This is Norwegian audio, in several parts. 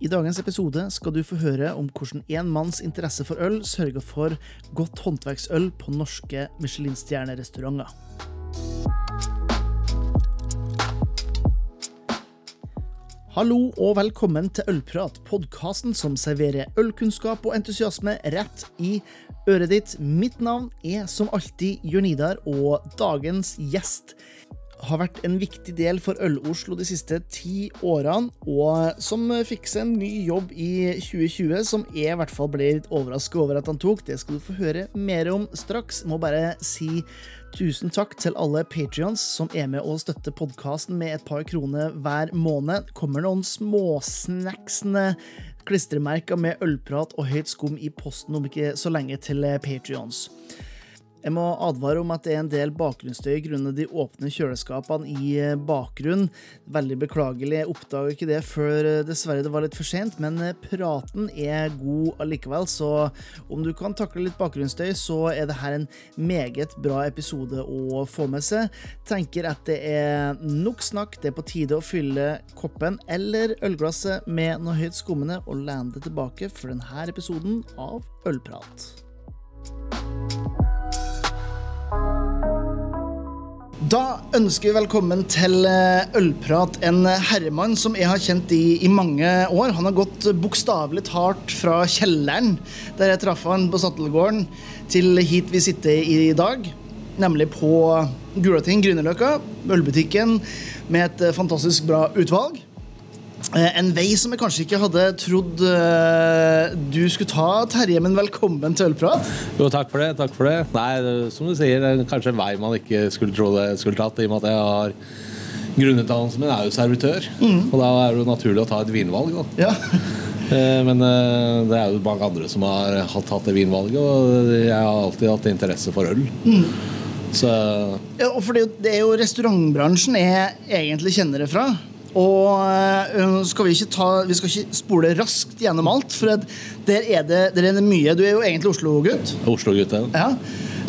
I dagens episode skal du få høre om hvordan en manns interesse for øl sørger for godt håndverksøl på norske Michelin-stjernerestauranter. Hallo og velkommen til Ølprat, podkasten som serverer ølkunnskap og entusiasme rett i øret ditt. Mitt navn er som alltid Jørn Idar, og dagens gjest har vært en viktig del for Øl-Oslo de siste ti årene, og som fikk seg en ny jobb i 2020, som jeg i hvert fall ble litt overrasket over at han tok. Det skal du få høre mer om straks. Må bare si tusen takk til alle patrions som er med og støtter podkasten med et par kroner hver måned. Kommer noen småsnacksende klistremerker med ølprat og høyt skum i posten om ikke så lenge til patrions. Jeg må advare om at det er en del bakgrunnsstøy grunnet de åpne kjøleskapene i eh, bakgrunnen. Veldig beklagelig, jeg oppdaga ikke det før eh, dessverre det var litt for sent, men eh, praten er god allikevel, så om du kan takle litt bakgrunnsstøy, så er det her en meget bra episode å få med seg. Tenker at det er nok snakk, det er på tide å fylle koppen eller ølglasset med noe høyt skummende og lene det tilbake for denne episoden av Ølprat. Da ønsker vi velkommen til eh, Ølprat, en herremann som jeg har kjent i, i mange år. Han har gått bokstavelig talt fra kjelleren, der jeg traff han på Sattelgården, til hit vi sitter i dag. Nemlig på Gulating, Grünerløkka, ølbutikken med et eh, fantastisk bra utvalg. Eh, en vei som jeg kanskje ikke hadde trodd uh, du skulle ta, Terje. Men velkommen til Ølprat. Jo, takk for det. takk for det. Nei, som du sier, det er kanskje en vei man ikke skulle tro det skulle tatt, i og med at jeg har Grunnutdannelsen min er jo servitør, mm. og da er det jo naturlig å ta et vinvalg. Ja. uh, men uh, det er jo mange andre som har tatt det vinvalget, og jeg har alltid hatt interesse for øl. Mm. Så ja, og for det, det er jo restaurantbransjen jeg egentlig kjenner det fra. Og uh, skal vi, ikke ta, vi skal ikke spole raskt gjennom alt, for der er, det, der er det mye. Du er jo egentlig Oslo-gutt. Oslo-gutt, ja. ja.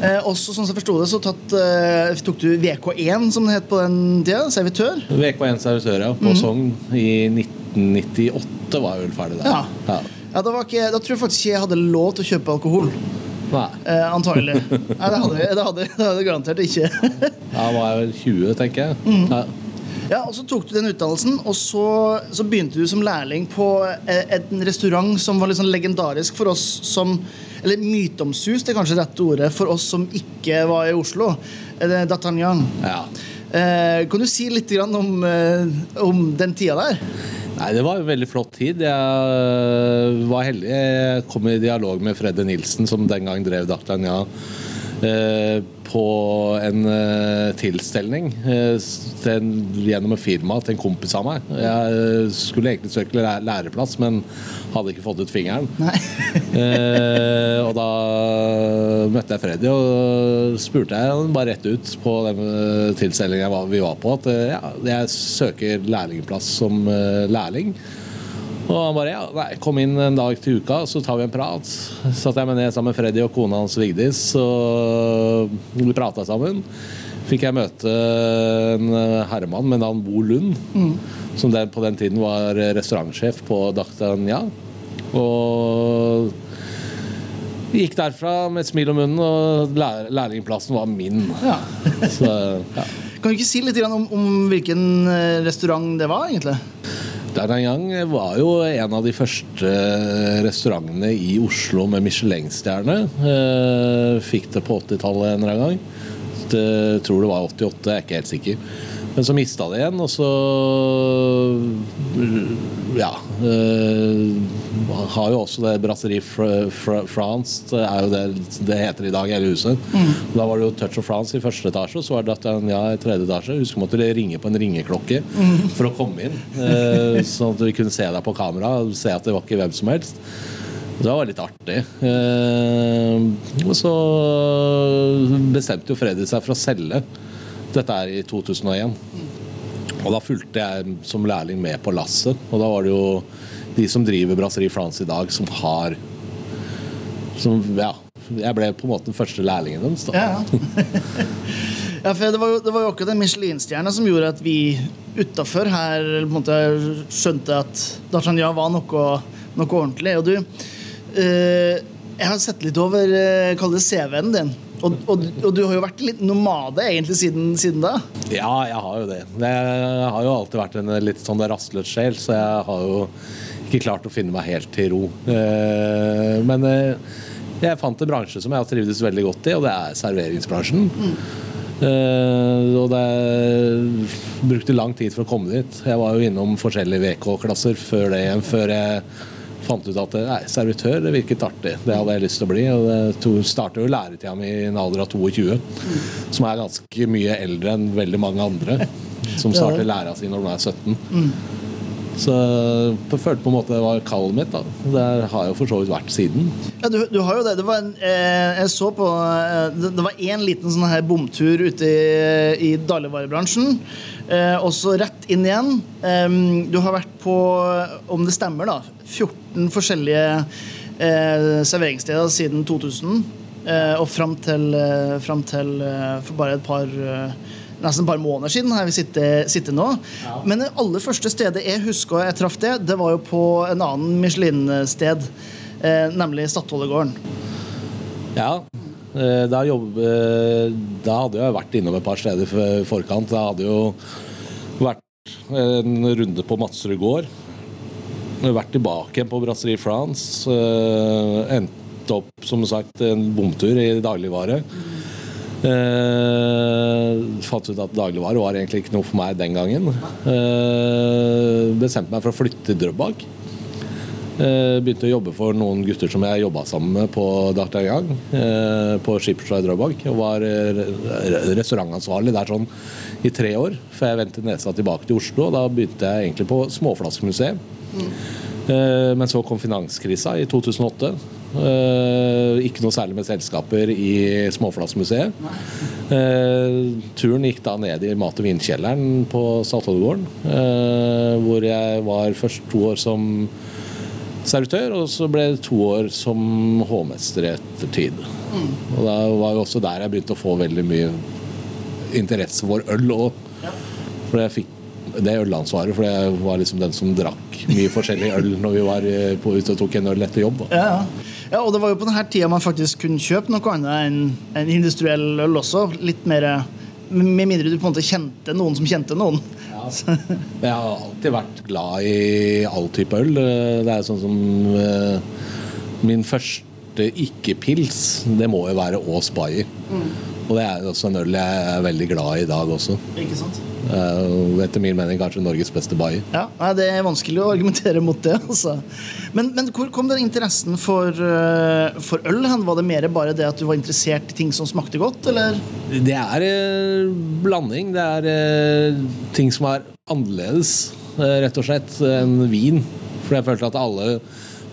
Uh, også, sånn som jeg forsto det, så tatt, uh, tok du VK1, som det het på den tida. Servitør. VK1 servitør, ja. På mm. Sogn i 1998 var jeg vel ferdig der. Ja. ja. ja da, ikke, da, tror jeg faktisk ikke jeg hadde lov til å kjøpe alkohol. Nei. Eh, antagelig. Nei, det hadde, det hadde, det hadde garantert ikke. da var jeg vel 20, tenker jeg. Mm. Ja. Ja, og Så tok du den utdannelsen, og så, så, begynte du som lærling på eh, en restaurant som var litt sånn legendarisk for oss som Eller myteomsust er kanskje rette ordet for oss som ikke var i Oslo. D'Artagnan. Ja. Eh, kan du si litt om, eh, om den tida der? Nei, Det var en veldig flott tid. Jeg var heldig. Jeg kom i dialog med Fredde Nilsen, som den gang drev D'Artagnan på en uh, tilstelning til gjennom et firma til en kompis av meg. Jeg skulle egentlig søke læreplass, men hadde ikke fått ut fingeren. og da møtte jeg Freddy og spurte jeg bare rett ut på den tilstelningen vi var på, at ja, jeg søker lærlingplass som lærling. Og han bare ja, nei, kom inn en dag til uka, så tar vi en prat. Satt jeg meg ned sammen med Freddy og kona hans Vigdis, og vi prata sammen. Fikk jeg møte en herremann med navn Bo Lund, mm. som den, på den tiden var restaurantsjef på Dachtania. Og gikk derfra med et smil om munnen, og lær, lærlingplassen var min. Ja. så, ja. Kan du ikke si litt om, om hvilken restaurant det var, egentlig? Dardangang var jo en av de første restaurantene i Oslo med Michelin-stjerne. Eh, fikk det på 80-tallet en eller annen gang. Jeg tror det var 88, jeg er ikke helt sikker. Men så mista det igjen, og så Ja. Øh, har jo også det Brasserie France, det er jo det det heter i dag, hele huset. Mm. Da var det jo Touch of France i første etasje, og så var det ja, i tredje etasje. Husker måtte ringe på en ringeklokke mm. for å komme inn. Øh, sånn at vi kunne se deg på kamera se at det var ikke hvem som helst. Det var litt artig. Eh, og så bestemte jo Freddy seg for å selge dette er i 2001. Og da fulgte jeg som lærling med på lasset. Og da var det jo de som driver Brasserie France i dag, som har som, Ja. Jeg ble på en måte den første lærlingen deres. Ja. ja, for det var, jo, det akkurat den Michelin-stjerna som gjorde at vi utafor her måte skjønte at Dartanya var noe, noe ordentlig. Og du eh, Jeg har sett litt over eh, CV-en din. Og, og, og, du har jo vært litt nomade egentlig siden, siden, da? Ja, jeg har jo det. Jeg har jo alltid vært en litt sånn rastløs sjel, så jeg har jo ikke klart å finne meg helt til ro. Eh, men eh, jeg fant en bransje som jeg har trivdes veldig godt i, og det er serveringsbransjen. Mm. Og det brukte lang tid for å komme dit. Jeg var jo innom forskjellige VK-klasser før det igjen, før jeg fant ut at nei, servitør det virket artig. Det hadde jeg lyst til å bli. Og det startet jo læretida mi i en alder av 22, mm. som er ganske mye eldre enn veldig mange andre som starter læra si når de er 17. Mm. Så jeg følte på en måte det var kallet mitt. da Det har jeg jo for så vidt vært siden. Ja, du, du har jo det. det var en, eh, jeg så på eh, Det, det var én liten sånn her bomtur ute i, i dagligvarebransjen. Eh, og så rett inn igjen. Eh, du har vært på, om det stemmer, da 14 forskjellige eh, serveringssteder siden 2000. Eh, og fram til, fram til for bare et par nesten et par måneder siden her vi sitter, sitter nå. Ja. Men det aller første stedet jeg husker jeg traff det, det var jo på en annen Michelin-sted, eh, nemlig Stadholdegården. Ja. Eh, da, jobb, eh, da, hadde jeg vært innom et par steder i forkant. Da hadde jo vært en runde på Madserud gård. Vært tilbake igjen på Brasserie France. Eh, endte opp som sagt en bomtur i dagligvare. Eh, fant ut at dagligvare var egentlig ikke noe for meg den gangen. Eh, bestemte meg for å flytte til Drøbak. Eh, begynte å jobbe for noen gutter som jeg jobba sammen med på D'Artagnan. Eh, på Skipsrud Drøbak. Og var eh, restaurantansvarlig der sånn i tre år, før jeg vendte nesa tilbake til Oslo. og Da begynte jeg egentlig på Småflaskemuseet. Men så kom finanskrisa i 2008. Uh, ikke noe særlig med selskaper i Småflassmuseet. Uh, turen gikk da ned i mat- og vinkjelleren på Saltholmgården. Uh, hvor jeg var først to år som servitør, og så ble det to år som hovmester i ettertid. Mm. Og da var jo også der jeg begynte å få veldig mye interesse for øl. Og, for jeg fikk det ølansvaret, for jeg var liksom den som drakk mye forskjellig øl når vi var på, ute og tok en øl etter jobb. Da. Ja, ja, og det var jo på denne tida man faktisk kunne kjøpe noe annet enn en industriell øl også. Litt mer Med mindre du på en måte kjente noen som kjente noen. Ja. Jeg har alltid vært glad i all type øl. Det er sånn som uh, Min første ikke-pils, det må jo være Aas Bayer. Mm. Og det er også en øl jeg er veldig glad i i dag også. Ikke sant? Uh, etter min mening kanskje Norges beste bayer. Ja, Det er vanskelig å argumentere mot det. Altså. Men, men, hvor kom den interessen for, uh, for øl hen? Var det mer bare det at du var interessert i ting som smakte godt, eller? Det er uh, blanding. Det er ting som er annerledes, rett og slett, enn vin. For jeg følte at alle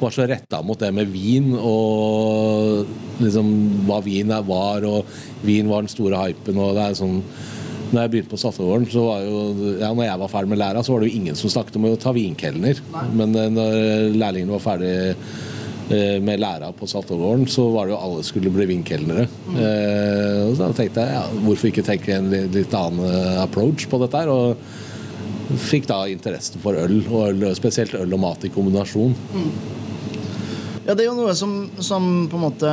var så retta mot det med vin og liksom hva vin var, og vin var den store hypen. og det er sånn når jeg begynte på Statoilen, så var jo ja, når jeg var ferdig med læra, så var det jo ingen som snakket om å ta vinkelner. Men eh, når lærlingene var ferdig eh, med læra på Saltågården, så var det jo alle skulle bli vinkelnere. Mm. Eh, og så tenkte jeg ja, hvorfor ikke tenke en litt annen approach på dette her. Og fikk da interesse for øl, og øl, spesielt øl og mat i kombinasjon. Mm. Ja, det er jo noe som, som på en måte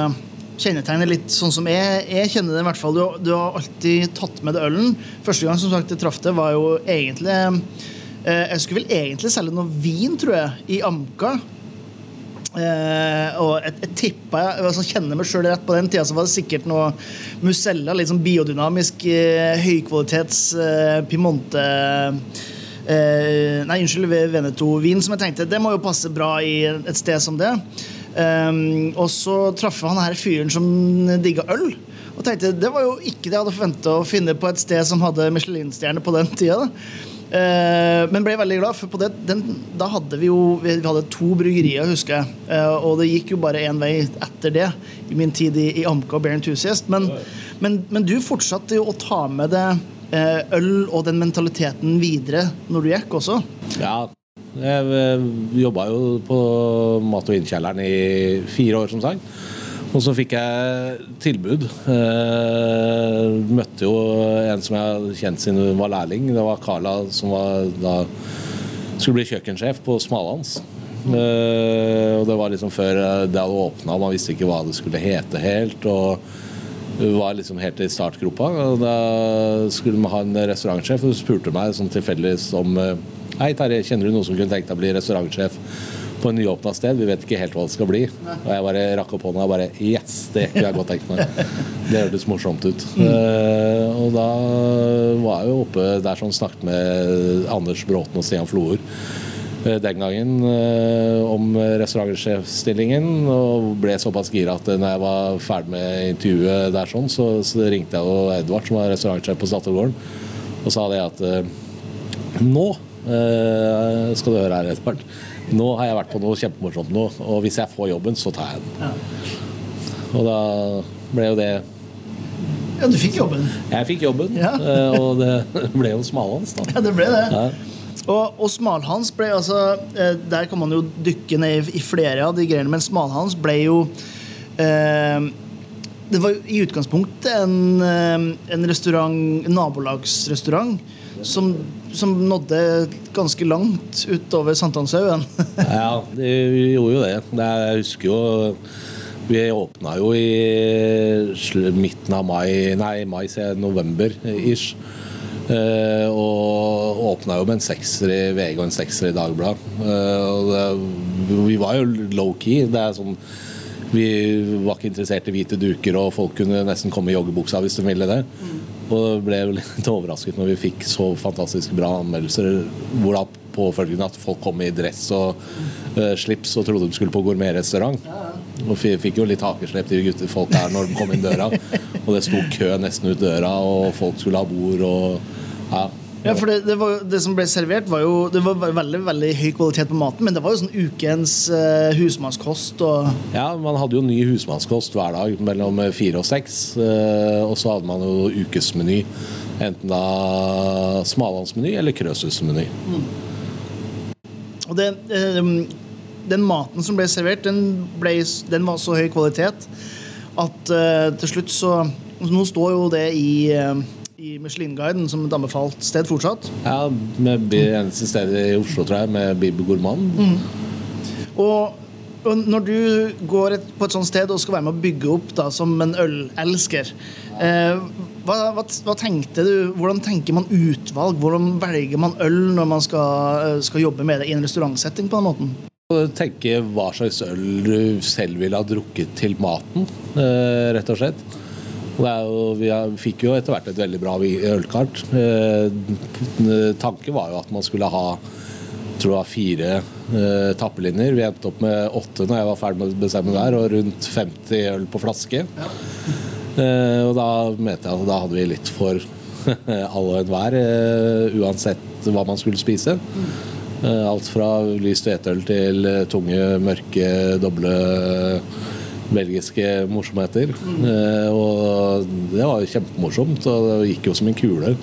kjennetegner litt sånn som jeg, jeg kjenner det. i hvert fall. Du, du, har alltid tatt med deg ølen. Første gang som sagt jeg traff det, var jo egentlig eh, Jeg skulle vel egentlig selge noe vin, tror jeg, i Amca. Eh, og jeg, jeg tippa jeg altså, kjenner meg sjøl rett på den tida, så var det sikkert noe Musella, litt sånn biodynamisk, eh, høykvalitets eh, Piemonte eh, Nei, unnskyld, Veneto-vin, som jeg tenkte det må jo passe bra i et sted som det. Um, og så traff han her fyren som digga øl. Og tenkte Det var jo ikke det jeg hadde forventa å finne på et sted som hadde Michelin-stjerne på den tida. Uh, men ble veldig glad, for det, den, da hadde vi jo Vi hadde to bryggerier, husker jeg. Uh, og det gikk jo bare én vei etter det, i min tid i, i Amca og Bear Enthusiast. Men, men, men, du fortsatte jo å ta med deg uh, øl og den mentaliteten videre når du gikk også. Ja, jeg eh, jobba jo på mat- og vinkjelleren i fire år, som sagt. Og så fikk jeg tilbud. Eh, møtte jo en som jeg hadde kjent siden hun var lærling. Det var Carla som var da skulle bli kjøkkensjef på Smalhans. Eh, og det var liksom før det hadde åpna, man visste ikke hva det skulle hete helt. og var liksom helt i startgropa. Da skulle vi ha en restaurantsjef, og spurte meg sånn tilfeldigvis om Hei, Terje, kjenner du noen som kunne tenkt deg å bli restaurantsjef på en nyåpna sted? Vi vet ikke helt hva det skal bli. Og jeg bare rakk opp hånda og bare Yes, det kunne jeg godt tenkt meg. Det hørtes morsomt ut. Mm. Og da var jeg jo oppe der som snakket med Anders Bråten og Stian Floer Eh, den gangen eh, om restaurantsjefstillingen, og ble såpass gira at når jeg var ferdig med intervjuet der, sånn, så, ringte jeg jo Edvard, som var restaurantsjef på Statoilgården, og sa det at eh, nå skal du høre her, Edvard. Nå har jeg vært på noe kjempemorsomt nå, og hvis jeg får jobben, så tar jeg den. Ja. Og da ble jo det Ja, du fikk jobben? Jeg fikk jobben, ja. og det ble jo smalhans, da. Ja, det ble det. Ja. Og, og Smalhans ble altså eh, Der kan man jo dykke ned i, i flere av de greiene, men Smalhans ble jo eh, Det var i utgangspunktet en, en restaurant, en nabolagsrestaurant som, som, nådde ganske langt utover Sankthanshaugen. ja, det, vi gjorde jo det. det jeg husker jo vi åpna jo i midten av mai, nei, mai, november ish. Uh, og åpna jo med en sekser i VG og en sekser i Dagbladet. Uh, vi var jo low-key. Det er sånn Vi var ikke interessert i hvite duker, og folk kunne nesten komme i joggebuksa hvis de ville det. Mm. Og ble litt overrasket når vi fikk så fantastisk bra anmeldelser. Hvor da påfølgende at folk kom i dress og uh, slips og trodde de skulle på gourmetrestaurant. Og fikk jo litt hakeslepp til folk der når de kom inn døra. Og det sto kø nesten ut døra, og folk skulle ha bord og ja. Ja, for det, det, var, det, som ble servert, var jo Det var veldig veldig høy kvalitet på maten, men det var jo sånn ukens uh, husmannskost. Og ja, man hadde jo ny husmannskost hver dag mellom fire og seks. Uh, og så hadde man jo ukesmeny. Enten da smalhansmeny eller krøsusmeny. Mm. Og det, uh, den maten som ble servert, den, ble, den var så høy kvalitet at til slutt så Nå står jo det i i Michelin-guiden som et anbefalt sted fortsatt. Ja, med eneste stedet i Oslo, tror jeg, med Bibi Gourmand. Mm. Og, når du går et, på et sånt sted og skal være med å bygge opp da, som en ølelsker, eh, hva, hva, hva, tenkte du, Hvordan tenker man utvalg? Hvordan velger man øl når man skal, skal jobbe med det i en restaurantsetting? på den måten? Tenke hva slags øl du selv ville ha drukket til maten, eh, rett og slett. Jo, vi fikk jo etter hvert et veldig bra ølkart. Eh, tanken var jo at man skulle ha tror jeg fire eh, tappelinjer. Vi endte opp med åtte når jeg var ferdig med å bestemme der, og rundt 50 øl på flaske. Ja. Eh, og da mente jeg at da hadde vi litt for alle og enhver, eh, uansett hva man skulle spise. Mm. Eh, alt fra lyst hvetøl til tunge, mørke, doble belgiske morsomheter. Mm. og det var jo kjempemorsomt, og det gikk jo som en kule.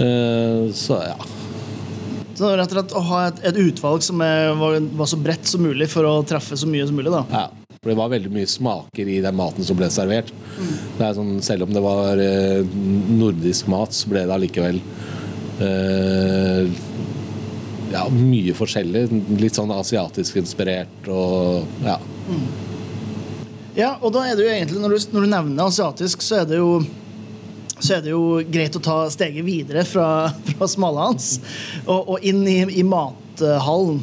Eh, så ja. Så rett og slett å ha et, et utvalg som er, var, var, så bredt som mulig for å treffe så mye som mulig, da. Ja. For det var veldig mye smaker i den maten som ble servert. Mm. Det er sånn, selv om det var eh, nordisk mat, så ble det allikevel eh, ja, mye forskjellig. Litt sånn asiatisk inspirert og ja. Mm. Ja, og da er det jo egentlig, når du, når du nevner asiatisk, så er det jo så er det jo greit å ta steget videre fra, fra Smalahans og, og, inn i, i mathallen.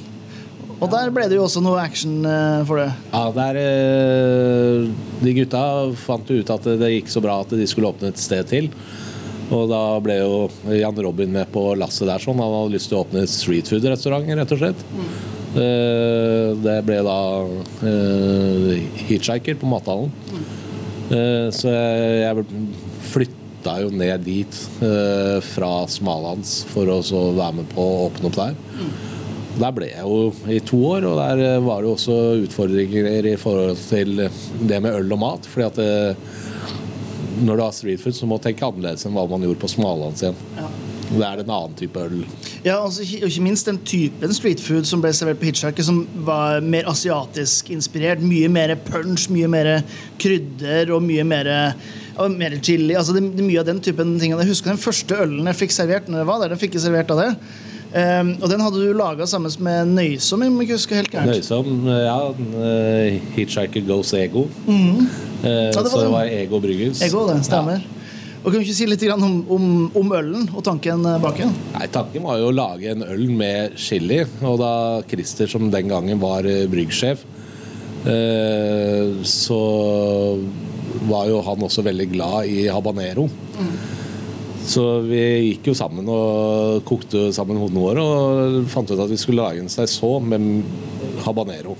Og der ble det jo også noe action uh, for det. Ja, der uh, De gutta fant ut at det gikk så bra at de skulle åpne et sted til. Og da ble jo Jan Robin med på lasset der. sånn Han hadde lyst til å åpne streetfood-restaurant, rett og slett. Mm. Eh, det ble da eh, hitchhiker på mathallen. Eh, så jeg flytta jo ned dit fra Smalhans for å være med på å åpne opp der. Der ble jeg jo i to år, og der var det jo også utfordringer i forhold til det med øl og mat. fordi at når du har street food, så må du tenke annerledes enn hva man gjorde på Smalhans igjen. Ja. Det er en annen type øl. Ja, altså, ikke- og ikke minst den typen streetfood som ble servert på Hitchhiker, som var mer asiatisk inspirert. Mye mer punch, mye mer krydder og mye mer, og mer chili. altså det, det Mye av den typen ting. Jeg husker den første ølen jeg fikk servert når jeg var der. Den fikk jeg servert av det. Um, og den hadde du laga sammen med Nøysom, om jeg ikke husker helt gærent. Nøysom, ja. eh, Hitchhiker Goes Ego. Mm. Uh, ja, det så det var Ego Bryggers. Ego, det. Stemmer. Og Kan du ikke si litt om, om, om ølen og tanken bak den? Nei, Tanken var jo å lage en øl med chili. Og da Christer, som den gangen var eh, bryggsjef, eh, så var jo han også veldig glad i habanero. Så vi gikk jo sammen og kokte sammen hodene våre og fant ut at vi skulle lage en saison med habanero.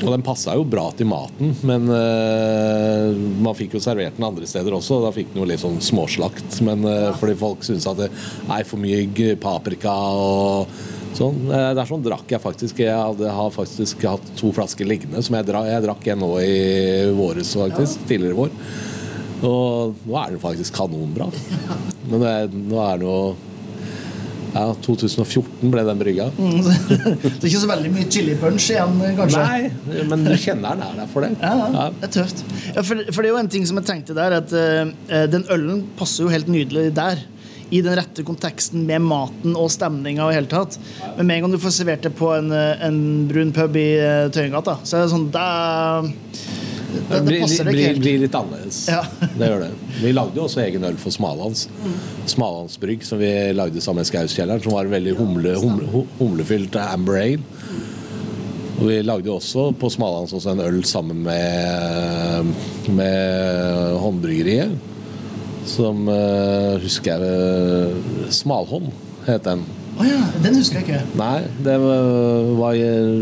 Og den passa jo bra til maten, men uh, man fikk jo servert den andre steder også. Og da fikk den jo litt sånn småslakt. Men eh, fordi folk syntes at det er for mye paprika og sånn. Uh, det er sånn drakk jeg faktisk. Jeg hadde, har faktisk hatt to flasker liggende som jeg drakk, jeg drakk en nå i våres, faktisk. Tidligere i vår. Og nå er den faktisk kanonbra. Men det, nå er den jo Ja, 2014 ble den brygga. Mm, det er ikke så veldig mye chili punch igjen, kanskje? Nei, men du kjenner den er der for det. Ja, ja, det er tøft. Ja, for, for det er jo en ting som jeg tenkte der, at uh, den ølen passer jo helt nydelig der. I den rette konteksten med maten og stemninga og i hele tatt. Men med en gang du får servert det på en, eh, en brun pub i Tøyengata, så er det sånn da, det, det blir, passer blir, ikke helt. blir litt annerledes. Ja. Det gjør det. Vi lagde jo også egen øl for Smalands. Smalandsbrygg, som vi lagde sammen med Skauskjelleren, som var veldig humle, humle, humlefylt Amber Ale. Og vi lagde jo også på Smalands også en øl sammen med, med Håndbryggeriet. Som uh, husker jeg uh, Smalhånd het den. Å ja, den husker jeg ikke. Nei, det var, var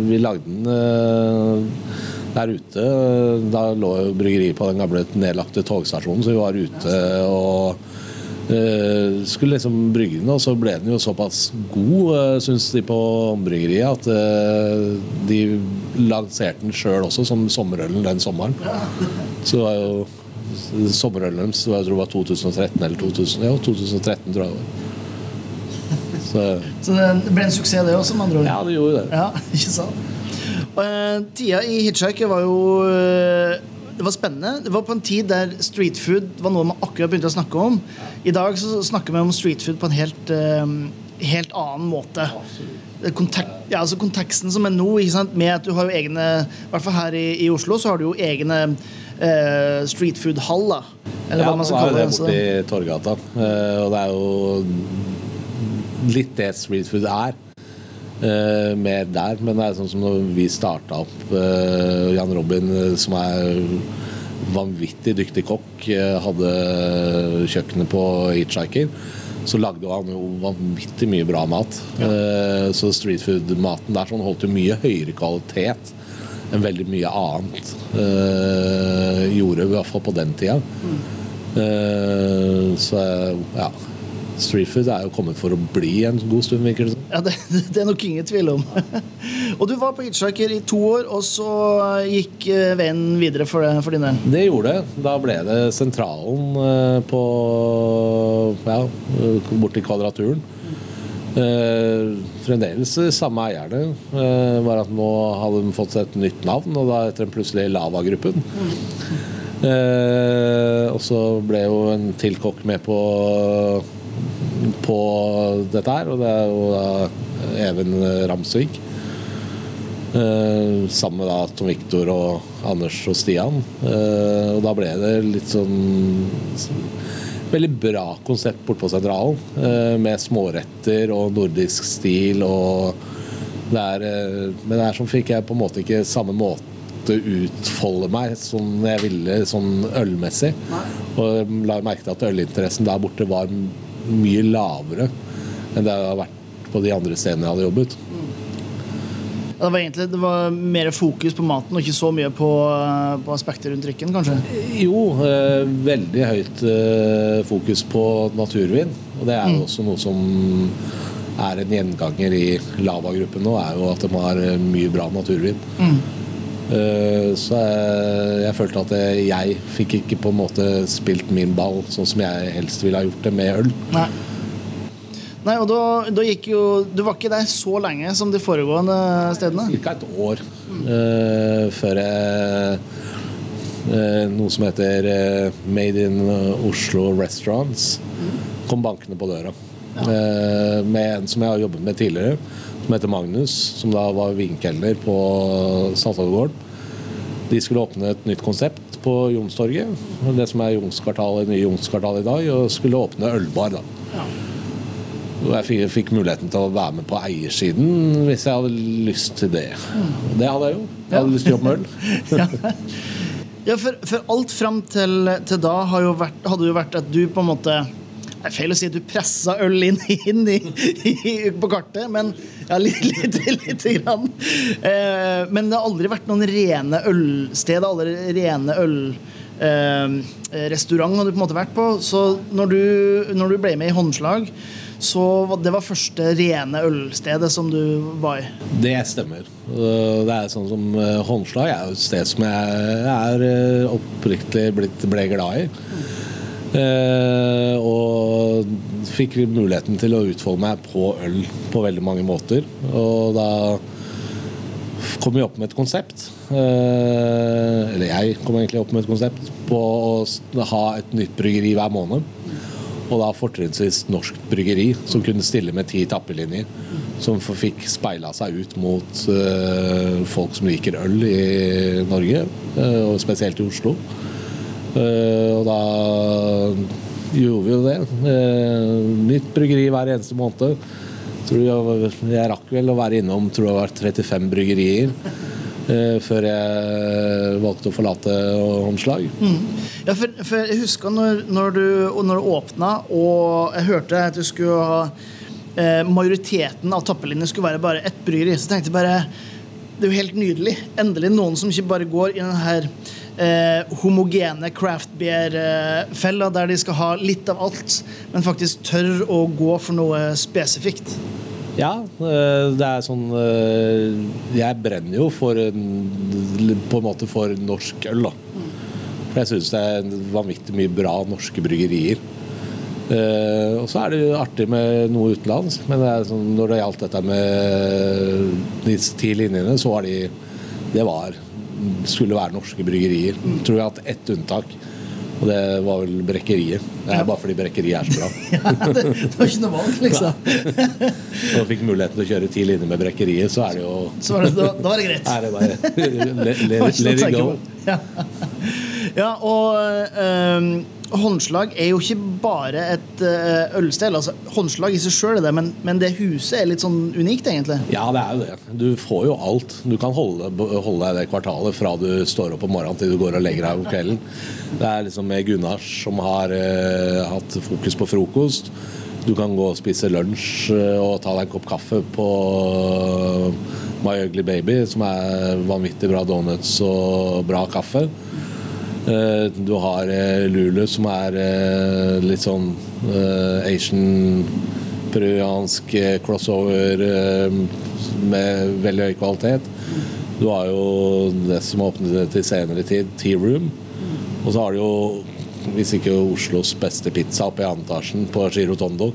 Vi lagde den eh, der ute. Da lå jo bryggeriet på den gamle nedlagte togstasjonen, så vi var ute og uh, skulle liksom brygge den, og så ble den jo såpass god, uh, syns de på bryggeriet, at uh, de lanserte den sjøl også som sommerølen den sommeren. Så det var jo Sommerølen deres jeg tror det var 2013 eller 2000, ja, 2013, tror jeg det var. Så Så det ble en suksess, det også, med andre ord. ja, det gjorde det. Ja, ikke sant? Eh, tida i Hitchhiker var jo eh, Det var spennende. Det var på en tid der street food var noe man akkurat begynte å snakke om. I dag så snakker vi om street food på en helt, eh, helt annen måte. Kontek ja, altså konteksten som er nå, ikke sant? med at du har jo egne I hvert fall her i, i Oslo så har du jo egne eh, street food-haller. Eller Ja, hva man skal kalle det det. er borti Torgata. Og det er jo litt det street food er. Eh, mer der, men det er sånn som når vi starta opp uh, Jan Robin, eh, som er vanvittig dyktig kokk, uh, hadde kjøkkenet på Hitchhiker. Så lagde han jo vanvittig mye bra mat. Ja. så street food-maten der sånn holdt jo mye høyere kvalitet enn veldig mye annet gjorde, i hvert fall på den tida. Mm. så ja. Street food er jo kommet for å bli en god stund, virker det. Ja, det, det er nok ingen tvil om. og du var på Hitchhiker i to år, og så gikk eh, veien videre for, det- for din del. Det gjorde det. Da ble det sentralen eh, på ja, borti Kvadraturen. Eh, fremdeles samme eierne. Eh, bare at nå hadde de fått et nytt navn, og da heter den plutselig Lava-gruppen. Eh, og så ble jo en til kokk med på, på dette her, og det er jo da Even Ramsvik. Eh, sammen med da Tom Viktor og Anders og Stian. Eh, og da ble det litt sånn Veldig bra konsept bortpå Sentralen. Eh, med småretter og nordisk stil. Og det er, eh, men det er som fikk jeg på en måte ikke samme måte utfolde meg som jeg ville sånn ølmessig. Og jeg la merke til at ølinteressen der borte var mye lavere enn det har vært på de andre stedene jeg hadde jobbet. Det var egentlig det var mer fokus på maten, og ikke så mye på, eh, på aspekter rundt drikken, kanskje. Jo, eh, veldig høyt eh, fokus på naturvin. Og det er jo også noe som er en gjenganger i Lava-gruppen nå, er jo at de har eh, mye bra naturvin. Eh, Så jeg, jeg følte at jeg fikk ikke på en måte spilt min ball sånn som jeg helst ville ha gjort det med øl. Nei. Nei, og da, da gikk jo Du var ikke der så lenge som de foregående stedene? Ca. et år eh, før jeg uh, Noe som heter uh, Made in Oslo Restaurants kom bankende på døra. Eh, med en som jeg har jobbet med tidligere, som heter Magnus, som da var vinkelner på Saltadegården. De skulle åpne et nytt konsept på Jonstorget, det som er Jonskvartalet, nye Jonskvartalet i dag, og skulle åpne ølbar. da. Og jeg fikk, fikk muligheten til å være med på eiersiden hvis jeg hadde lyst til det. Det hadde jeg jo. Jeg hadde lyst til å jobbe med øl. Ja, for, for alt fram til, til da har jo vært, hadde jo vært at du på en måte det er feil å si at du pressa øl inn, inn i, i, på kartet, men ja, litt, litt, litt grann. Eh, men det har aldri vært noen rene ølsted, aldri rene øl eh, restaurant du på en måte vært på. Så når du, når du ble med i Håndslag, så var det var første rene ølstedet som du var i. Det stemmer. Det er sånn som eh, Håndslag er jo et sted som jeg er eh, oppriktig blitt, ble glad i. Eh, og fikk muligheten til å utfolde meg på øl på veldig mange måter. Og da kom vi opp med et konsept. Eh, eller jeg kom egentlig opp med et konsept på å ha et nytt bryggeri hver måned. Og da fortrinnsvis norsk bryggeri, som kunne stille med ti tappelinjer. Som fikk speila seg ut mot eh, folk som liker øl i Norge, og spesielt i Oslo. Eh, og da gjorde vi jo det. Eh, nytt bryggeri hver eneste måned. Tror jeg, jeg rakk vel å være innom tror det var 35 bryggerier eh, før jeg valgte å forlate håndslag. Ja, for, for jeg husker når, når du, når du åpna, og jeg hørte at du skulle ha eh, Majoriteten av tappelinjene skulle være bare ett bryggeri. Så tenkte jeg bare Det er jo helt nydelig. Endelig noen som ikke bare går i den her eh, homogene craft beer-feller, der de skal ha litt av alt, men faktisk tør å gå for noe spesifikt. Ja, eh, det er sånn eh, Jeg brenner jo for på en måte for norsk øl, da. For jeg syns det er vanvittig mye bra norske bryggerier. Eh, og så er det jo artig med noe utenlands, men det er sånn, når det gjaldt dette med de ti linjene, så var de Det var skulle være norske bryggerier. Tror jeg har hatt ett unntak, og det var vel Brekkeriet. Det er bare fordi Brekkeriet er så bra. Ja, det, det var ikke noe valg, liksom. Når du fikk muligheten til å kjøre ti linjer med Brekkeriet, så er det jo Så var det, da, da var det greit. er det bare let, let, let it go. Ja. ja, og ehm, håndslag er jo ikke bare et eh, ølsted. Altså, håndslag i seg sjøl er det, men, men det huset er litt sånn unikt, egentlig. Ja, det er jo det. Du får jo alt. Du kan holde, holde deg det kvartalet fra du står opp om morgenen til du går og legger deg om kvelden. Det er liksom med Gunnars som har eh, hatt fokus på frokost. Du kan gå og spise lunsj eh, og ta deg en kopp kaffe på My Ugly Baby, som er vanvittig bra donuts og bra kaffe. Eh, Du har eh, Lulu, som er eh, litt sånn Asian peruansk crossover med veldig høy kvalitet. Du har jo det som åpnet til senere tid, Tea Room. Og så har du jo, hvis ikke Oslos beste pizza oppe i andre etasjen på Girotondo.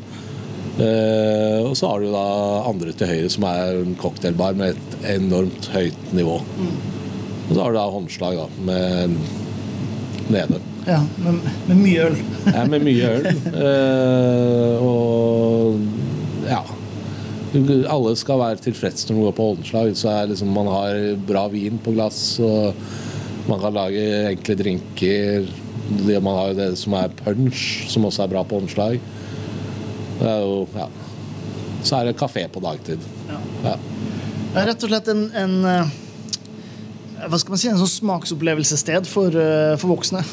Uh, og så har du da andre til høyre, som er en cocktailbar med et enormt høyt nivå. Og så har du da håndslag da, med nede. Ja, med, med mye øl. Ja, med mye øl. Eh, og ja. Alle skal være tilfreds når man går på håndslag. Så er liksom, man har bra vin på glass, og man kan lage enkle drinker. Man har jo det som er punch, som også er bra på håndslag. Det er jo, ja. Så er det kafé på dagtid. Ja. Ja. Rett og slett en, en eh, hva skal man si, en sånn smaksopplevelsessted for, eh, for voksne.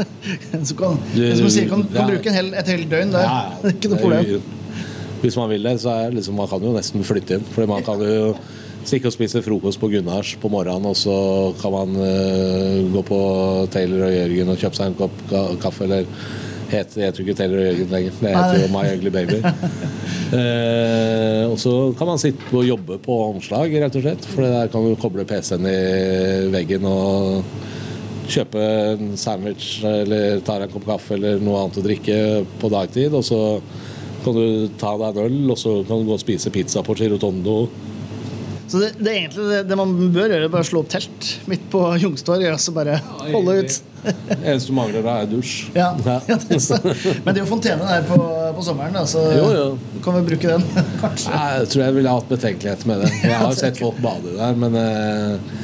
Som kan, Du- som man sier, kan, kan ja. bruke en hel, et helt døgn der. Ja, ikke noe problem. Hvis man vil det, så er liksom, man kan jo nesten flytte inn. Fordi man kan jo stikke og spise frokost på Gunnars på morgenen, og så kan man uh, gå på Taylor og Jørgen og kjøpe seg en kopp ka kaffe, eller Het, heter jo ikke Taylor Jørgen lenger. Det heter jo My Ugly Baby. eh, og så kan man sitte og jobbe på omslag, rett og slett. For der kan du koble PC-en i veggen og kjøpe en sandwich eller ta deg en kopp kaffe eller noe annet å drikke på dagtid. Og så kan du ta deg en øl, og så kan du gå og spise pizza på Girotondo. Så det, det er egentlig det, det man bør gjøre, bare slå opp telt midt på Youngstorget og så bare holde ut. Eneste du mangler da, er dusj. Ja. ja det er. Men det er jo fontene der på, på sommeren, da, så Jo, jo. kan vi bruke den, kanskje. Jeg tror jeg ville hatt betenkeligheter med det. Jeg har sett folk bade der, men eh,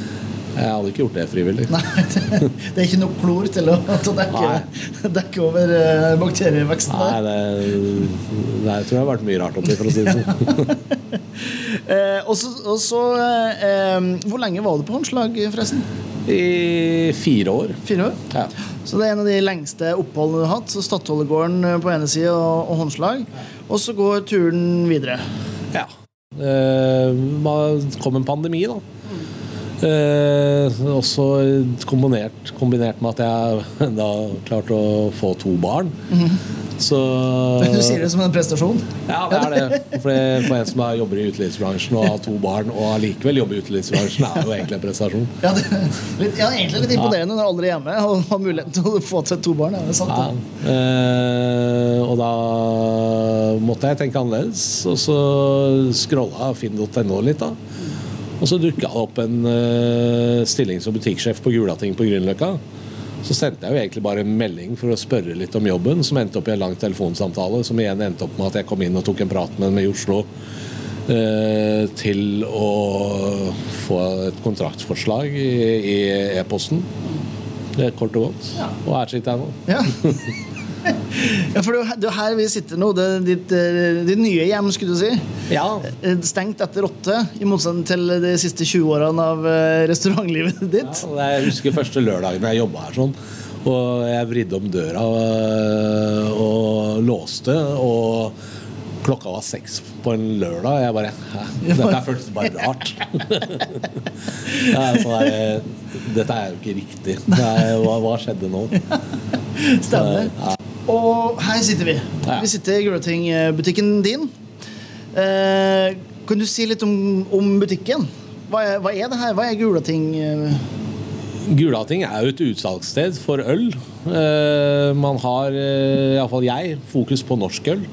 jeg hadde ikke gjort det frivillig. Nei, det, det er ikke nok klor til å, til å dekke, dekke over eh, bakterieveksten Nei, der. det, tror jeg har vært mye rart oppi, for å si det sånn. Eh, og så, eh, eh, Hvor lenge var du på håndslag, forresten? I fire år. Fire år? Ja. Så det er en av de lengste oppholdene du har hatt. Så Stadholdergården eh, på ene sida og, og håndslag. Og så går turen videre. ja. Eh, kom en pandemi, da. Eh, også kombinert, kombinert med at jeg da klarte å få to barn. Så Du sier det som en prestasjon? Ja, det er det. For, det, for en som jobber i utelivsbransjen og har to barn, og allikevel jobber i utelivsbransjen, er jo egentlig en prestasjon. Ja, det, litt, ja egentlig litt imponerende når alle er hjemme og har muligheten til å få til to barn. Er det sant, Ja. Eh, og da måtte jeg tenke annerledes, og så scrolla finn.no litt, da. Og så dukka det opp en uh, stilling som butikksjef på Gulating på Grünerløkka. Så sendte jeg jo egentlig bare en melding for å spørre litt om jobben, som endte opp i en lang telefonsamtale, som igjen endte opp med at jeg kom inn og tok en prat med dem i Oslo. uh, til å få et kontraktforslag i e-posten. Det er kort og godt. Og her sitter jeg nå. Ja. ja, for det er jo her- er vi sitter nå. Det ditt, eh, ditt nye hjem, skulle du si. Ja, Eh, Stengt etter åtte, i motsetning til de siste 20 årene av eh, restaurantlivet ditt. Ja, jeg husker første lørdagen jeg jobba her sånn. Og jeg vridde om døra og, og låste, og klokka var seks på en lørdag. Jeg bare Hæ? Dette føltes bare rart. Sånn Dette er jo ikke riktig. Er, hva, hva skjedde nå? Stemmer. Og her sitter vi. Ja. Vi sitter i Gulating-butikken din. Eh, kan du si litt om, om butikken? Hva er, hva er det her? Hva er Gulating? eh? Gulating er jo et utsalgssted for øl. Eh, man har, eh, iallfall jeg, fokus på norsk øl.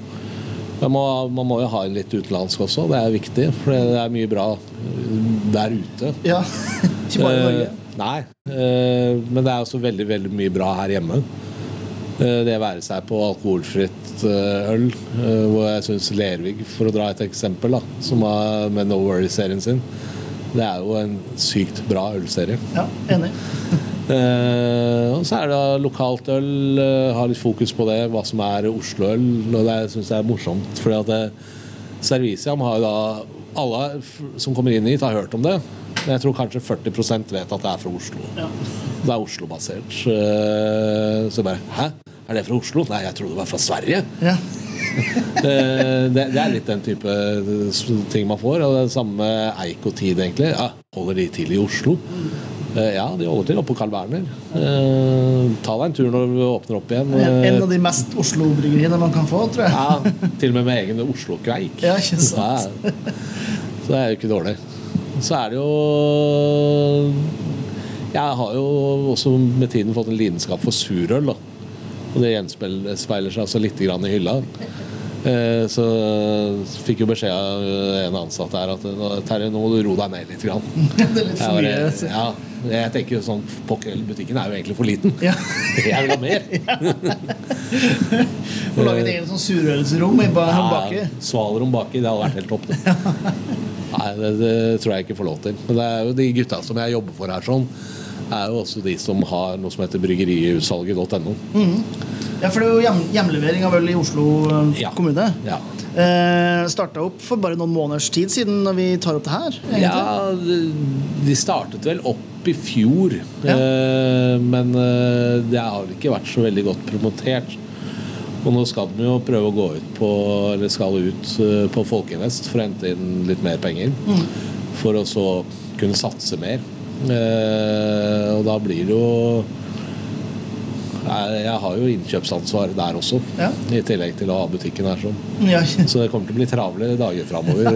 Man må, man må jo ha litt utenlandsk også, det er viktig. For det er mye bra eh, der ute. Ja, ikke bare i Norge. Eh, nei, eh, men det er også veldig, veldig mye bra her hjemme. Eh, det være seg på alkoholfritt eh, øl, eh, hvor jeg syns Lervig, for å dra et eksempel, da, som har med No Worry-serien sin, det er jo en sykt bra ølserie. Ja, enig. Uh, og så er det lokalt øl. Uh, har litt fokus på det, hva som er Oslo-øl. Og det syns jeg er morsomt. Fordi at Serviciam har jo da Alle som kommer inn hit, har hørt om det. Men jeg tror kanskje 40% vet at det er fra Oslo. Ja. Det er Oslo-basert. Uh, så bare Hæ? Er det fra Oslo? Nei, jeg trodde det var fra Sverige. Ja. Eh, det, det er litt den type ting man får. Og det samme med Eik og Tid, egentlig. Ja, holder de til i Oslo? Eh, ja, de holder til oppe på Carl Berner. Eh, ta deg en tur når du åpner opp igjen. En, Eh, av de mest Oslo-bryggeriene man kan få, tror jeg. ja, til og med med egen Oslo-kveik. Ja, ikke sant. Ja, så det er jo ikke dårlig. Så er det jo Jeg har jo også med tiden fått en lidenskap for surøl. Da. Og det gjenspeiler seg altså litt grann i hylla. Eh, Så fikk jo beskjed av en ansatt her at Terje, nå må du roe deg ned litt. Grann. Det er litt for mye. ja, jeg tenker jo sånn butikken er jo egentlig for liten. Ja. Jeg vil ha mer. Å lage et eget sånn surølsrom i baki. Ja, Svalrom baki, det hadde vært helt topp. Det. Nei, det, det tror jeg ikke får lov til. Men det er jo de gutta som jeg jobber for her, sånn, er jo også de som har noe som heter bryggeriutsalget.no. Ja, for det er jo hjem, hjemlevering av øl i Oslo eh, Ja. kommune. Ja. Eh, Starta opp for bare noen måneders tid siden når vi tar opp det her. egentlig. ja, de- startet vel opp i fjor, Ja. eh, men eh, det har ikke vært så veldig godt promotert. Og nå skal de jo prøve å gå ut på Eller skal ut eh, på Folkeinvest for å hente inn litt mer penger. For å så kunne satse mer. Eh, og da blir det jo Jeg, jeg har jo innkjøpsansvar der også, Ja. i tillegg til å ha butikken her. sånn. Ja, Så det kommer til å bli travle dager framover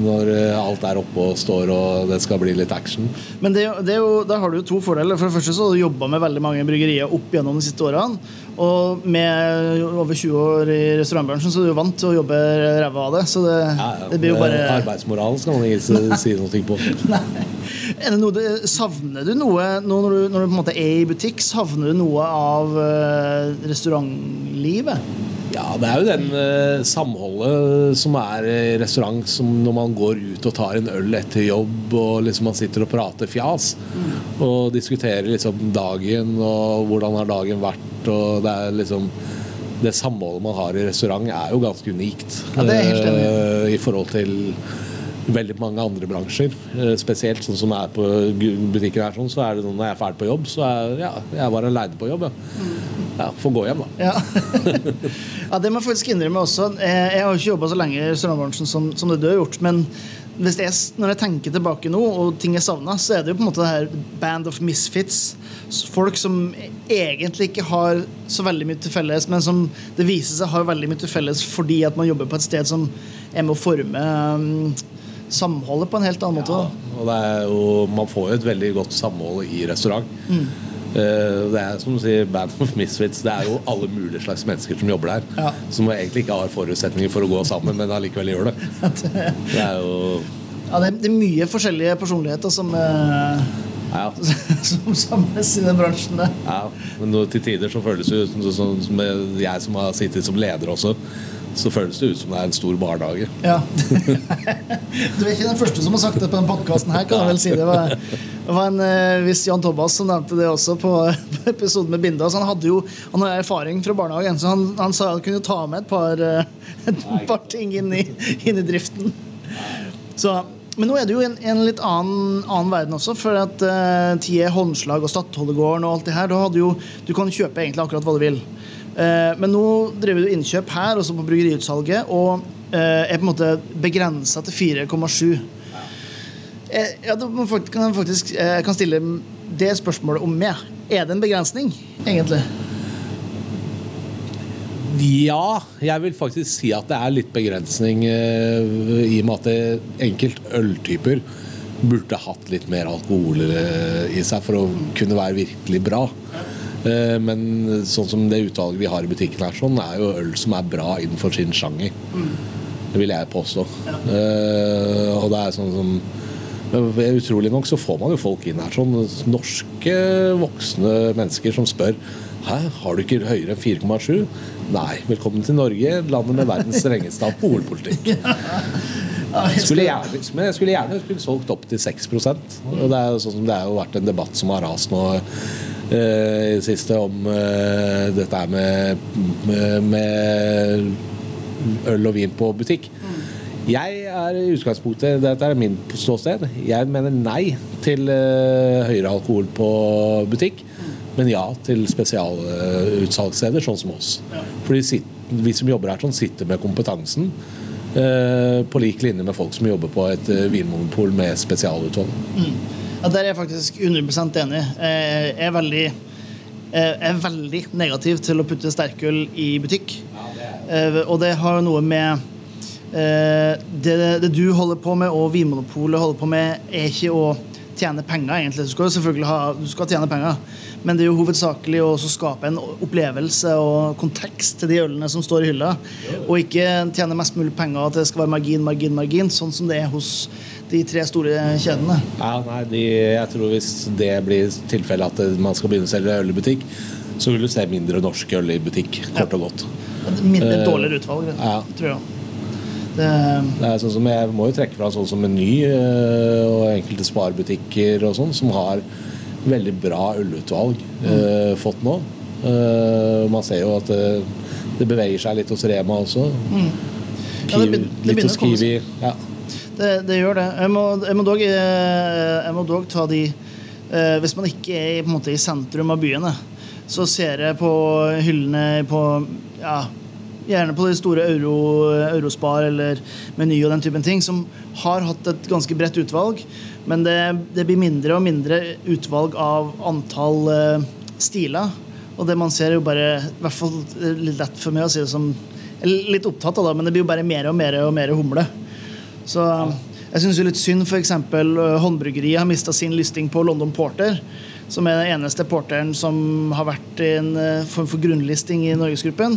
når eh, alt er oppe og står og det skal bli litt action. Men det, det jo, der har du jo to fordeler. For det første så har du jobba med veldig mange bryggerier opp gjennom de siste årene. Og med over 20 år i restaurantbransjen så er du jo vant til å jobbe ræva av det. Så det, Ja, ja. det blir jo bare Arbeidsmoralen skal man ikke si- noe på. Noe, det- Savner du noe nå når du, når du på en måte er i butikk? Savner du noe av uh, restaurantlivet? Ja, det er jo den uh, samholdet som er i restaurant, som når man går ut og tar en øl etter jobb, og liksom man sitter og prater fjas. Og diskuterer liksom dagen, og hvordan har dagen vært, og det er liksom Det samholdet man har i restaurant, er jo ganske unikt. Ja, det er helt enig i. eh, I forhold til veldig mange andre bransjer. Eh, Spesielt sånn som er på butikken her, sånn, så er det sånn når jeg er ferdig på jobb, så er ja, jeg var aleine på jobb, ja. ja. Får gå hjem, da. Ja. ja, det må jeg faktisk innrømme også. Jeg, jeg har ikke jobba så lenge i restaurantbransjen som, som det du har gjort. Men jeg, når jeg tenker tilbake nå, og ting jeg savna, så er det jo på en måte det her band of misfits. Folk som egentlig ikke har så veldig mye til felles, men som det viser seg har veldig mye til felles fordi at man jobber på et sted som er med å forme um, samholdet på en helt annen måte. Ja, Og er jo, man får jo et veldig godt samhold i restaurant. Mm. Eh, Det er som du sier, Band of Misfits. Det er jo alle mulige slags mennesker som jobber der. Ja. Som egentlig ikke har forutsetninger for å gå sammen, men allikevel gjør det. Det er jo Ja, det, er, det er mye forskjellige personligheter som, eh, Ja. som samles i den bransjen. der. ja. Men til tider så føles det ut som, som, som jeg som har sittet som leder også, så føles det ut som det er en stor barnehage. Ja. Du er ikke den første som har sagt det på denne podkasten her, kan jeg vel si. Det var, det var en eh, viss Jan Thomas som nevnte det også på, på episoden med Binda. Så han hadde jo han har erfaring fra barnehagen, så han, han sa han kunne ta med et par, eh, et par ting inn i, inn i driften. Så, men nå er det jo en, en litt annen, annen verden også, for at uh, Tie Håndslag og Stadholdegården og alt det her, da hadde jo, du kan kjøpe egentlig akkurat hva du vil. Eh, men nå driver du innkjøp her, også på bryggeriutsalget, og eh, er på en måte begrensa til 4,7. Eh, ja, kan jeg faktisk kan stille det spørsmålet om meg. Er det en begrensning, egentlig? Ja, jeg vil faktisk si at det er litt begrensning i og med at enkelt øltyper burde hatt litt mer alkohol i seg for å kunne være virkelig bra. Eh, men sånn som det utvalget vi har i butikken her, sånn, er jo øl som er bra innenfor sin sjanger. Det vil jeg påstå. Ja. og det er sånn som men Utrolig nok så får man jo folk inn her, sånn norske voksne mennesker som spør Hæ, har du ikke høyere enn 4,7? Nei. Velkommen til Norge, landet med verdens strengeste alkoholpolitikk. Skulle gjerne, men jeg skulle gjerne skulle solgt opp til 6% og det er jo sånn som det har jo vært en debatt som har rast nå eh, i det siste om eh, dette her med, med, med øl og vin på butikk. Jeg er i utgangspunktet Dette er min ståsted. Jeg mener nei til eh, høyere alkohol på butikk. Men ja til spesialutsalgssteder, sånn som oss. Fordi vi som jobber her sånn, sitter med kompetansen. Eh, på lik linje med folk som jobber på et eh, vinmonopol med spesialutvalg. Ja, Der er jeg faktisk 100 enig. Eh, Jeg er veldig, jeg er veldig negativ til å putte sterkøl i butikk. Og det har noe med det, det du holder på med, og Vinmonopolet holder på med, er ikke å tjene penger, egentlig. Du skal selvfølgelig ha, du skal tjene penger, men det er jo hovedsakelig å skape en opplevelse og kontekst til de ølene som står i hylla, og ikke tjene mest mulig penger, at det skal være margin, margin, margin, sånn som det er hos de tre store kjedene. Ja, nei, de, jeg tror Hvis det blir tilfellet at man skal begynne å selge øl i butikk, så vil du se mindre norsk øl i butikk. Kort og godt. Mindre Eh, dårligere utvalg, ja. tror jeg. Det, Det er sånn som Jeg må jo trekke fra sånn som Meny eh, og enkelte sparebutikker og sånn, som har veldig bra ølutvalg eh, fått nå. Eh, man ser jo at det, det beveger seg litt hos Rema også. Ja, det begynner, det litt hos Kiwi. Ja. det, det gjør det. Jeg må, jeg må, dog, eh, jeg må dog ta de eh, Hvis man ikke er måte, i sentrum av byene, så ser jeg på hyllene på ja, Gjerne på de store Euro, Eurospar eller Meny og den typen ting, som har hatt et ganske bredt utvalg. Men det, det blir mindre og mindre utvalg av antall uh, stiler. Og det man ser, er jo bare i hvert fall litt lett for meg å si det som Litt opptatt av det, men det blir jo bare mer og mer og mer humle. Så jeg syns litt synd f.eks. Håndbryggeriet har mista sin lysting på London Porter. Som er den eneste porteren som har vært i en eh, form for grunnlisting i Norgesgruppen.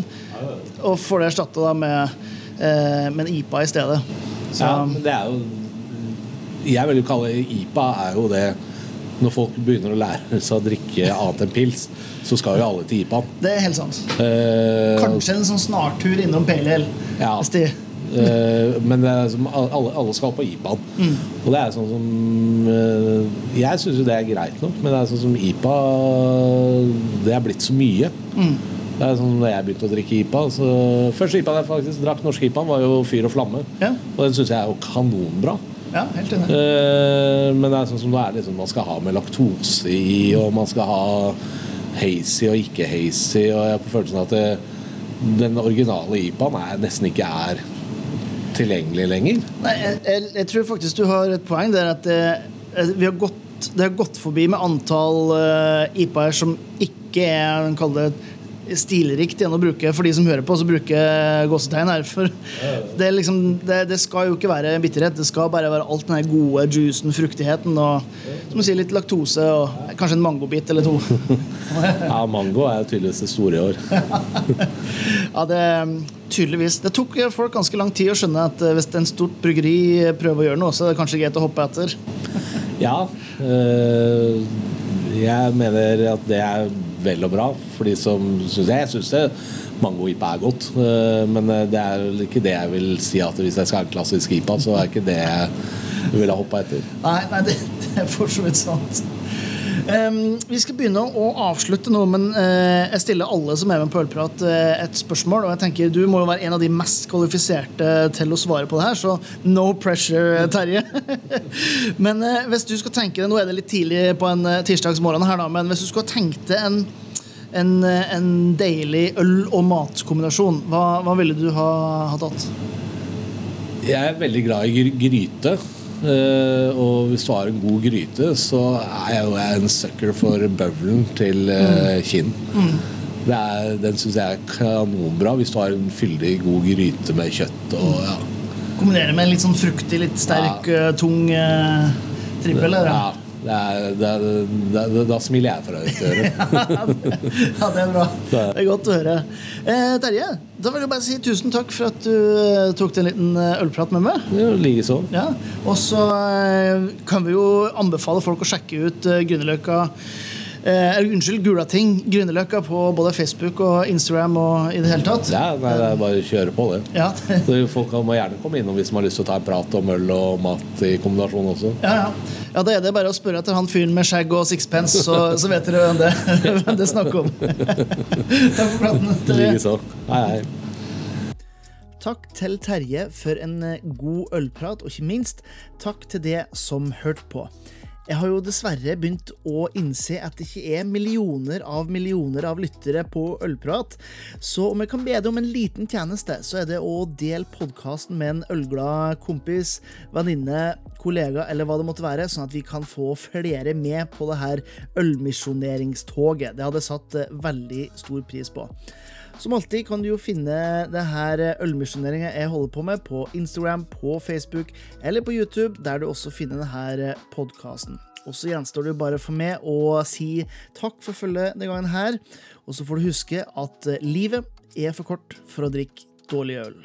Og får det erstatta med, eh, med en IPA i stedet. Så, Ja, det er jo Jeg vil jo kalle IPA er jo det Når folk begynner å lære seg å drikke annet enn pils, så skal jo alle til IPA-en. det er helt sant. Eh, Kanskje en sånn snartur innom Ale. Ja. Eh, men det er som, alle, alle skal på IPA-en. Mm. Og det er sånn som eh, Jeg syns jo det er greit nok, men det er sånn som IPA Det er blitt så mye. Mm. Det er sånn Da jeg begynte å drikke IPA så Første IPA jeg faktisk drakk, norsk IPA, var jo Fyr og flamme. Ja. Og den syns jeg er jo kanonbra. ja, helt enig. Eh, men det er sånn som det er liksom, man skal ha med laktose i, og man skal ha hazy og ikke hazy. Og jeg har på følelsen at det, den originale IPA-en nesten ikke er tilgjengelig lenger. Nei, jeg, jeg, jeg tror faktisk du har et poeng der at det, vi har gått, det har gått forbi med antall uh, IPA-er som ikke er kall det stilrikt igjen å bruke for de som hører på, så bruker gåsetegn her. For det, liksom, det, det skal jo ikke være bitterhet, det skal bare være alt den her gode juicen, fruktigheten og som du sier, litt laktose og kanskje en mangobit eller to. Ja, mango er tydeligvis det store i år. Ja, det tydeligvis. Det tok folk ganske lang tid å skjønne at eh, hvis en stort bryggeri prøver å gjøre noe, så er det kanskje greit å hoppe etter. Ja. Øh, jeg mener at det er vel og bra for de som syns. Jeg syns mango-IPA er godt, eh, men eh, det er ikke det jeg vil si at hvis jeg skal ha en klassisk IPA, så er ikke det jeg vil ha hoppa etter. Nei, nei det, det er for så vidt sant. Ehm, vi skal begynne å avslutte nå, men uh, jeg stiller alle som er med på Ølprat, uh, et spørsmål. Og jeg tenker Du må jo være en av de mest kvalifiserte til å svare på det her, så no pressure, Terje. men uh, hvis du skal tenke deg Nå er det litt tidlig på en eh, tirsdagsmorgen her, da, men hvis du skulle tenkt deg en, en, eh, en deilig øl- og matkombinasjon, hva, hva ville du ha, ha tatt? Jeg er veldig glad i gry- gryte. Eh, og hvis du har en god gryte, så er jeg jo en sucker for bøvelen til uh, Kinn. Mm. er, den syns jeg er kanonbra hvis du har en fyldig, god gryte med kjøtt og ja. Kombinere med en litt sånn fruktig, litt sterk, eh, tung eh, trippel? ja det er, det er, det er, da smiler jeg fra øret til øre. ja, det er bra. Det er godt å høre. Eh, Terje, da vil jeg bare si tusen takk for at du eh, tok en liten eh, ølprat med meg. Det jo Likeså. Ja. Og så eh, kan vi jo anbefale folk å sjekke ut Grünerløkka eller Unnskyld, Gulating. Grünerløkka på både Facebook og Instagram og i det hele tatt. Ja, nei, det er bare å kjøre på, det. Ja, Så folk må gjerne komme innom hvis de har lyst til å ta en prat om øl og mat i kombinasjon også. ja, ja. ja, da er det bare å spørre etter han fyren med skjegg og sixpence, så, så vet dere hvem det, hvem det snakker om. Takk for praten. Likeså. Hei, hei. Takk til Terje for en eh, god ølprat, og ikke minst takk til det som hørte på. Jeg har jo dessverre begynt å innse at det ikke er millioner av millioner av lyttere på Ølprat, så om jeg kan be deg om en liten tjeneste, så er det å dele podkasten med en ølglad kompis, venninne, kollega eller hva det måtte være, sånn at vi kan få flere med på det her ølmisjoneringstoget. Det hadde satt eh, veldig stor pris på. Som alltid kan du jo finne det her ølmisjoneringa jeg holder på med, på Instagram, på Facebook eller på YouTube, der du også finner denne podkasten. Og så gjenstår det bare for meg å si takk for følget denne gangen her. Og så får du huske at livet er for kort for å drikke dårlig øl.